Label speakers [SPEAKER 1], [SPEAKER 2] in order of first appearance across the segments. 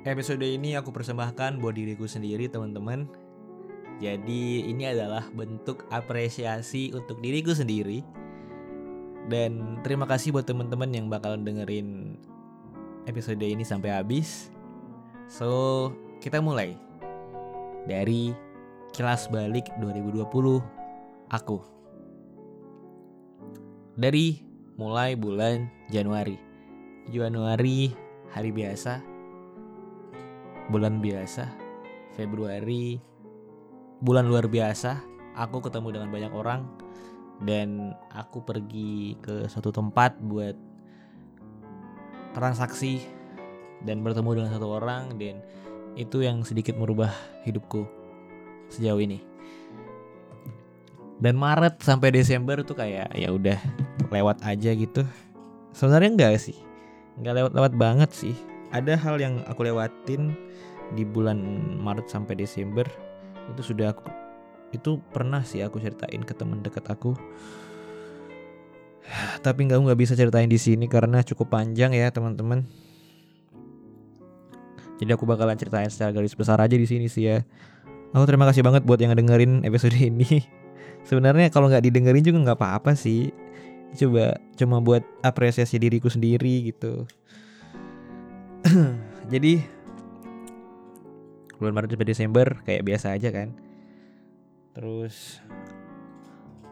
[SPEAKER 1] Episode ini aku persembahkan buat diriku sendiri teman-teman. Jadi ini adalah bentuk apresiasi untuk diriku sendiri. Dan terima kasih buat teman-teman yang bakal dengerin episode ini sampai habis. So kita mulai Dari kilas balik 2020 aku. Dari mulai bulan Januari. Januari hari biasa bulan biasa Februari bulan luar biasa aku ketemu dengan banyak orang dan aku pergi ke suatu tempat buat transaksi dan bertemu dengan satu orang dan itu yang sedikit merubah hidupku sejauh ini. Dan Maret sampai Desember tuh kayak ya udah lewat aja gitu. Sebenarnya enggak sih nggak lewat-lewat banget sih ada hal yang aku lewatin di bulan Maret sampai Desember. Itu sudah aku itu pernah sih aku ceritain ke teman dekat aku. Tapi nggak nggak bisa ceritain di sini karena cukup panjang ya teman-teman. Jadi aku bakalan ceritain secara garis besar aja di sini sih ya. Aku terima kasih banget buat yang dengerin episode ini. Sebenarnya kalau nggak didengerin juga nggak apa-apa sih. Coba cuma buat apresiasi diriku sendiri gitu jadi bulan Maret sampai Desember kayak biasa aja kan. Terus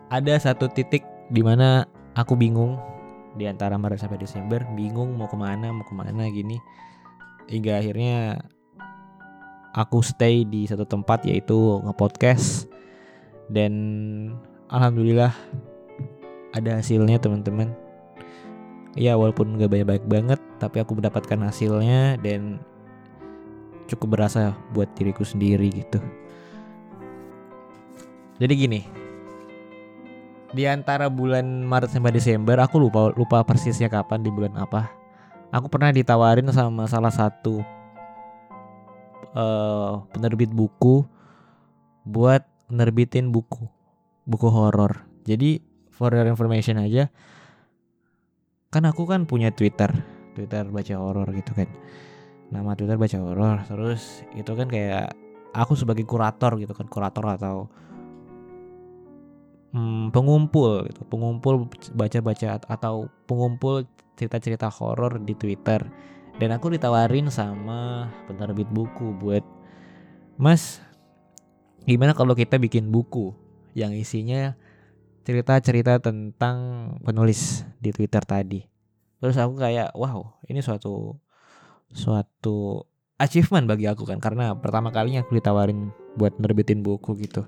[SPEAKER 1] ada satu titik di mana aku bingung. Di antara Maret sampai Desember bingung mau ke mana mau ke mana gini. Hingga akhirnya aku stay di satu tempat yaitu ngepodcast. Dan alhamdulillah ada hasilnya teman-teman ya walaupun gak banyak-banyak banget tapi aku mendapatkan hasilnya dan cukup berasa buat diriku sendiri gitu. Jadi gini di antara bulan Maret sampai Desember aku lupa lupa persisnya kapan di bulan apa aku pernah ditawarin sama salah satu uh, penerbit buku buat nerbitin buku buku horor. Jadi for your information aja kan aku kan punya Twitter Twitter baca horor gitu kan. Nama Twitter baca horor terus itu kan kayak aku sebagai kurator gitu kan kurator atau hmm, pengumpul gitu pengumpul baca-baca atau pengumpul cerita-cerita horor di Twitter. Dan aku ditawarin sama penerbit buku buat Mas gimana kalau kita bikin buku yang isinya cerita-cerita tentang penulis di Twitter tadi. Terus aku kayak wow, ini suatu suatu achievement bagi aku kan karena pertama kalinya aku ditawarin buat nerbitin buku gitu.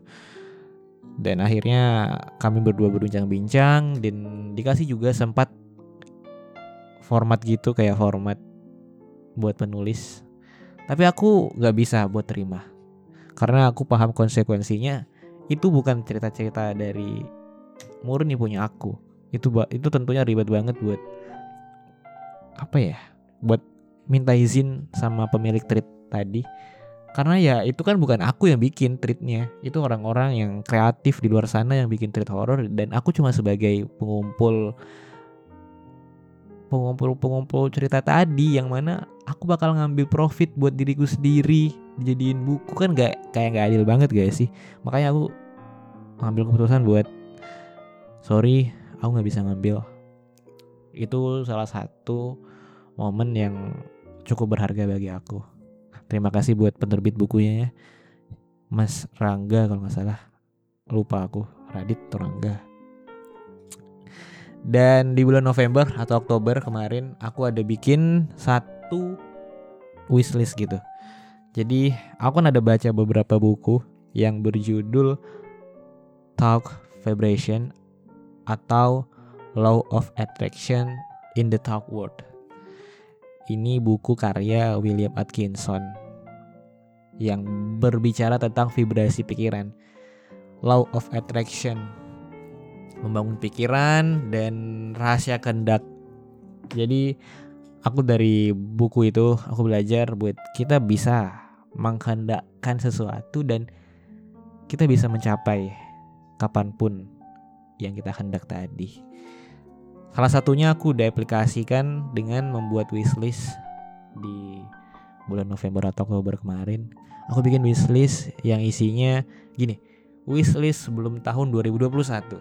[SPEAKER 1] Dan akhirnya kami berdua berbincang-bincang dan dikasih juga sempat format gitu kayak format buat penulis. Tapi aku gak bisa buat terima karena aku paham konsekuensinya itu bukan cerita-cerita dari murni punya aku. Itu itu tentunya ribet banget buat apa ya buat minta izin sama pemilik treat tadi. Karena ya itu kan bukan aku yang bikin treatnya. Itu orang-orang yang kreatif di luar sana yang bikin treat horror. Dan aku cuma sebagai pengumpul pengumpul-pengumpul cerita tadi yang mana aku bakal ngambil profit buat diriku sendiri dijadiin buku. Kan gak kayak gak adil banget guys sih? Makanya aku ngambil keputusan buat sorry aku nggak bisa ngambil. Itu salah satu momen yang cukup berharga bagi aku. Terima kasih buat penerbit bukunya ya. Mas Rangga kalau nggak salah. Lupa aku. Radit atau Rangga. Dan di bulan November atau Oktober kemarin aku ada bikin satu wishlist gitu. Jadi aku kan ada baca beberapa buku yang berjudul Talk Vibration atau Law of Attraction in the Talk World. Ini buku karya William Atkinson yang berbicara tentang vibrasi pikiran. Law of Attraction membangun pikiran dan rahasia kehendak. Jadi aku dari buku itu aku belajar buat kita bisa menghendakkan sesuatu dan kita bisa mencapai kapan pun yang kita hendak tadi. Salah satunya aku udah aplikasikan dengan membuat wishlist di bulan November atau Oktober kemarin. Aku bikin wishlist yang isinya gini wishlist sebelum tahun 2021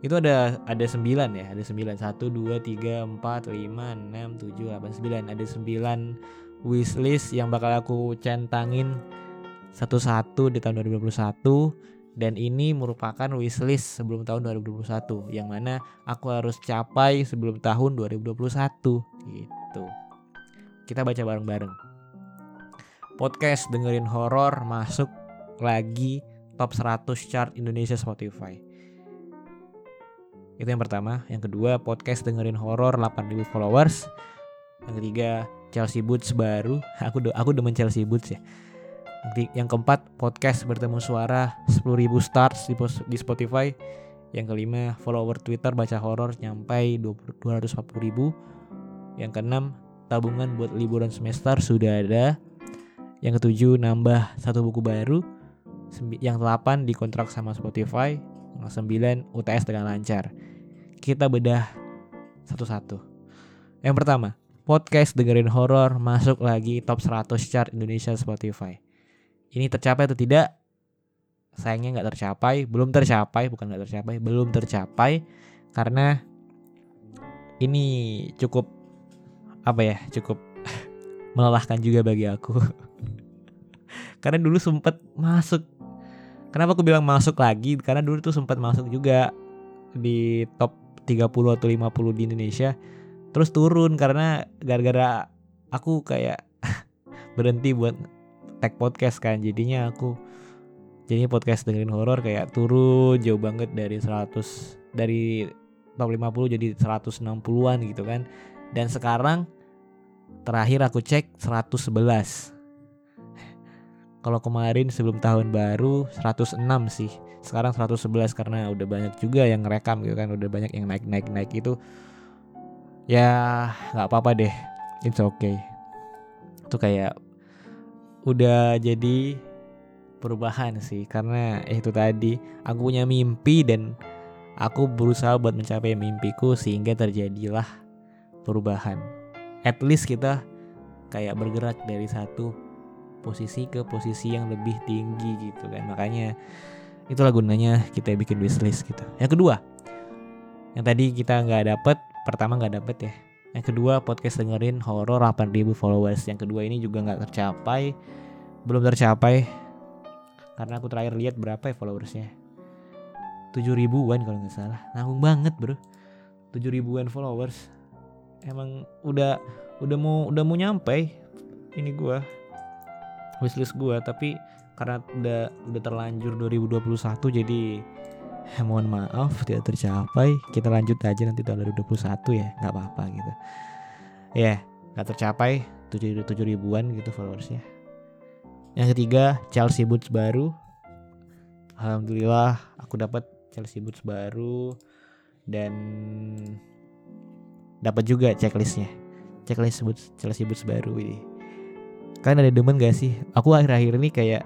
[SPEAKER 1] itu ada ada 9 ya ada 9 1 2 3 4 5 6 7 8 9 ada 9 wishlist yang bakal aku centangin satu-satu di tahun 2021 dan ini merupakan wishlist sebelum tahun 2021 yang mana aku harus capai sebelum tahun 2021 gitu. Kita baca bareng-bareng. Podcast dengerin horor masuk lagi top 100 chart Indonesia Spotify. Itu yang pertama, yang kedua podcast dengerin horor 8000 followers. Yang ketiga Chelsea Boots baru. Aku aku demen Chelsea Boots ya yang keempat, podcast bertemu suara 10.000 stars di, di Spotify. Yang kelima, follower Twitter baca horor nyampai 240.000. Yang keenam, tabungan buat liburan semester sudah ada. Yang ketujuh, nambah satu buku baru. Yang delapan, dikontrak sama Spotify. Yang sembilan, UTS dengan lancar. Kita bedah satu-satu. Yang pertama, podcast dengerin horor masuk lagi top 100 chart Indonesia Spotify ini tercapai atau tidak sayangnya nggak tercapai belum tercapai bukan nggak tercapai belum tercapai karena ini cukup apa ya cukup melelahkan juga bagi aku. Karena dulu sempet masuk kenapa aku bilang masuk lagi? Karena dulu tuh sempat masuk juga di top 30 atau 50 di Indonesia terus turun karena gara-gara aku kayak berhenti buat tag podcast kan. Jadinya aku jadi podcast dengerin horor kayak turun jauh banget dari 100 dari top 50 jadi 160-an gitu kan. Dan sekarang terakhir aku cek 111 kalau kemarin sebelum tahun baru 106 sih. Sekarang 111 karena udah banyak juga yang ngerekam gitu kan. Udah banyak yang naik naik naik itu ya nggak apa-apa deh. It's okay. Itu kayak udah jadi perubahan sih karena itu tadi aku punya mimpi dan aku berusaha buat mencapai mimpiku sehingga terjadilah perubahan. At least kita kayak bergerak dari satu posisi ke posisi yang lebih tinggi gitu kan. Makanya itulah gunanya kita bikin wishlist gitu. Yang kedua, yang tadi kita nggak dapet, pertama nggak dapet ya yang kedua podcast dengerin horor 8000 followers. Yang kedua ini juga nggak tercapai, belum tercapai karena aku terakhir lihat berapa ya followersnya. 7 ribuan kalau nggak salah. Nanggung banget bro. 7 ribuan followers. Emang udah udah mau udah mau nyampe ini gua wishlist gua tapi karena udah udah terlanjur 2021 jadi eh, mohon maaf tidak tercapai. Kita lanjut aja nanti tahun 2021 ya nggak apa-apa gitu. Ya yeah, nggak tercapai tujuh tujuh ribuan gitu followersnya. Yang ketiga Chelsea Boots baru. Alhamdulillah aku dapat Chelsea Boots baru dan dapat juga checklistnya. Checklist Boots Chelsea Boots baru ini. Kan ada demen gak sih? Aku akhir-akhir ini kayak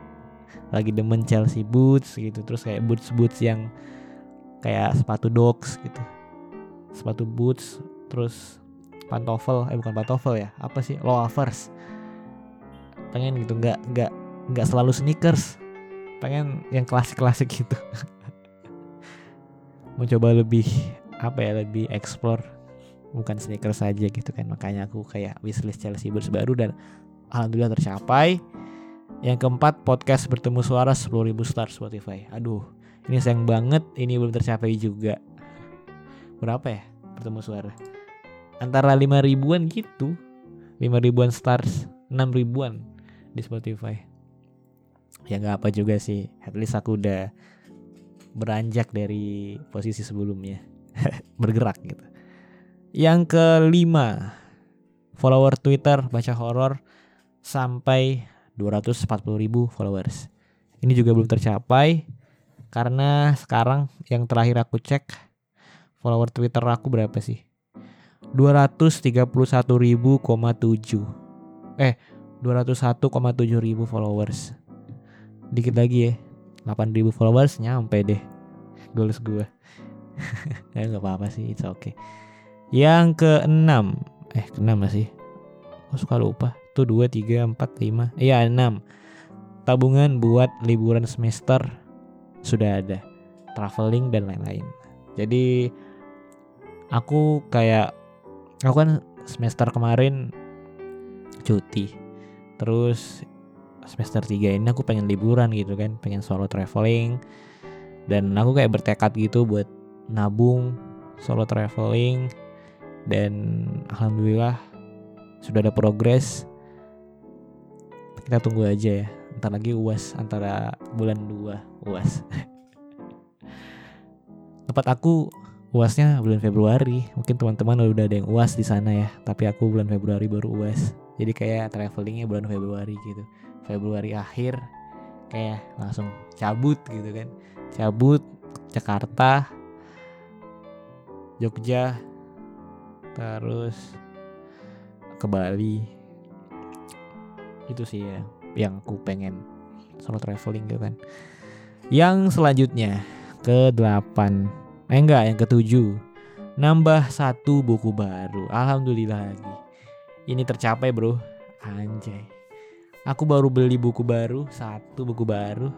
[SPEAKER 1] lagi demen Chelsea boots gitu terus kayak boots boots yang kayak sepatu dogs gitu. Sepatu boots terus pantofel eh bukan pantofel ya apa sih? Loafers. Pengen gitu nggak nggak nggak selalu sneakers. Pengen yang klasik klasik gitu. Mau coba lebih apa ya lebih explore. Bukan sneakers saja gitu kan makanya aku kayak wishlist Chelsea boots baru dan alhamdulillah tercapai. Yang keempat, podcast bertemu suara 10.000 star Spotify. Aduh, ini sayang banget ini belum tercapai juga. Berapa ya bertemu suara? Antara 5 ribuan gitu. 5 ribuan stars, 6 ribuan di Spotify. Ya nggak apa juga sih. At least aku udah beranjak dari posisi sebelumnya. Bergerak gitu. Yang kelima, follower Twitter baca horor sampai 240 ribu followers. Ini juga belum tercapai karena sekarang yang terakhir aku cek follower Twitter aku berapa sih? 231 ribu, eh 201,7 ribu followers. Dikit lagi ya, 8 ribu followers nyampe deh goals gue. ya nggak apa-apa sih, it's okay. Yang keenam, eh keenam masih. Aku suka lupa. satu dua tiga empat lima iya enam tabungan buat liburan semester sudah ada traveling dan lain-lain. Jadi aku kayak aku kan semester kemarin cuti. Terus semester 3 ini aku pengen liburan gitu kan pengen solo traveling. Dan aku kayak bertekad gitu buat nabung solo traveling. Dan alhamdulillah sudah ada progres. Kita tunggu aja ya ntar lagi uas antara bulan 2 uas tempat aku uasnya bulan Februari. Mungkin teman-teman udah ada yang uas di sana ya tapi aku bulan Februari baru uas jadi kayak travelingnya bulan Februari gitu. Februari akhir kayak langsung cabut gitu kan. Cabut Jakarta Jogja terus ke Bali. Itu sih ya yang aku pengen solo traveling gitu kan. Yang selanjutnya ke delapan. Eh enggak yang ketujuh nambah satu buku baru. Alhamdulillah lagi. Ini tercapai bro. Anjay. Aku baru beli buku baru satu buku baru.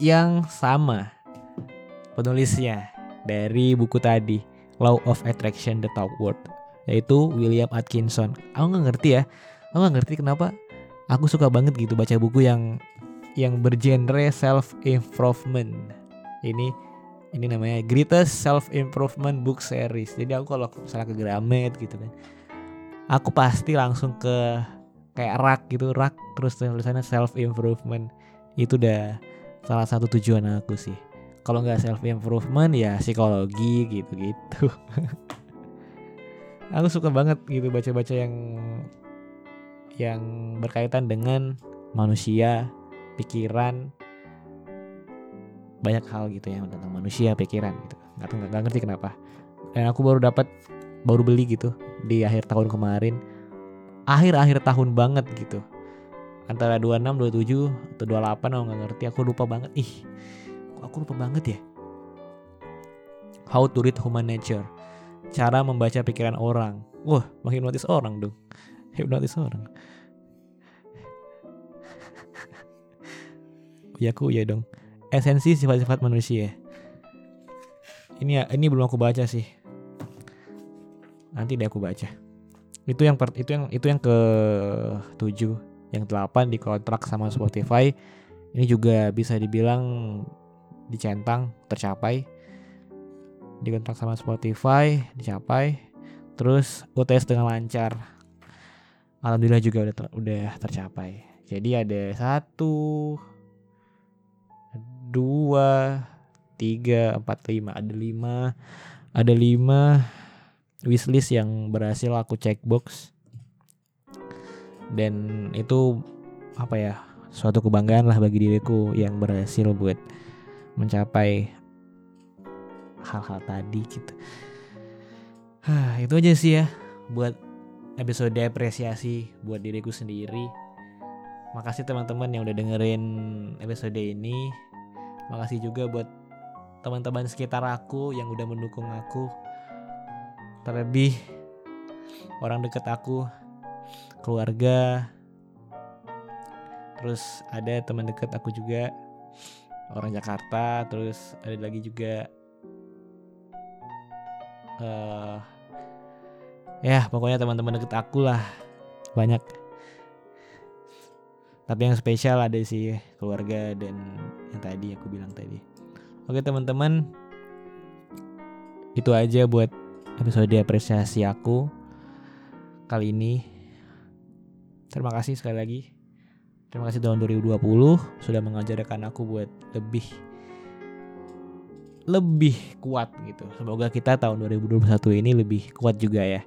[SPEAKER 1] Yang sama penulisnya dari buku tadi Law of Attraction the Top Word yaitu William Atkinson. Aku nggak ngerti ya, aku nggak ngerti kenapa aku suka banget gitu baca buku yang yang bergenre self improvement. Ini ini namanya Greatest Self Improvement Book Series. Jadi aku kalau misalnya ke Gramet gitu kan, aku pasti langsung ke kayak rak gitu, rak terus tulisannya self improvement. Itu udah salah satu tujuan aku sih kalau nggak self improvement ya psikologi gitu-gitu aku suka banget gitu baca-baca yang yang berkaitan dengan manusia pikiran. Banyak hal gitu ya tentang manusia pikiran gitu. Nggak nggak, nggak ngerti kenapa. Dan aku baru dapat baru beli gitu di akhir tahun kemarin. Akhir-akhir tahun banget gitu. Antara 26, 27 atau 28 aku nggak ngerti. Aku lupa banget. Ih aku lupa banget ya. How to read human nature. Cara membaca pikiran orang. Wah menghipnotis orang dong hipnotis orang. Aku ya dong. Esensi sifat-sifat manusia. Ini ya ini belum aku baca sih. Nanti deh aku baca. Itu yang per, itu yang itu yang ke tujuh yang delapan di kontrak sama Spotify. Ini juga bisa dibilang dicentang tercapai. Dikontrak sama Spotify dicapai. Terus UTS dengan lancar alhamdulillah juga udah ter, udah tercapai. Jadi ada satu dua tiga empat lima. Ada lima ada lima wishlist yang berhasil aku checkbox dan itu apa ya suatu kebanggaan lah bagi diriku yang berhasil buat mencapai hal-hal tadi gitu. Hah, itu aja sih ya buat episode apresiasi buat diriku sendiri. Makasih teman-teman yang udah dengerin episode ini. Makasih juga buat teman-teman sekitar aku yang udah mendukung aku. Terlebih orang deket aku, keluarga. Terus ada teman deket aku juga orang Jakarta terus ada lagi juga uh, ya pokoknya teman-teman deket aku lah. Banyak. Tapi yang spesial ada sih keluarga dan yang tadi aku bilang tadi. Oke teman-teman. Itu aja buat episode apresiasi aku kali ini. Terima kasih sekali lagi. Terima kasih tahun 2020 sudah mengajarkan aku buat lebih lebih kuat gitu. Semoga kita tahun 2021 ini lebih kuat juga ya.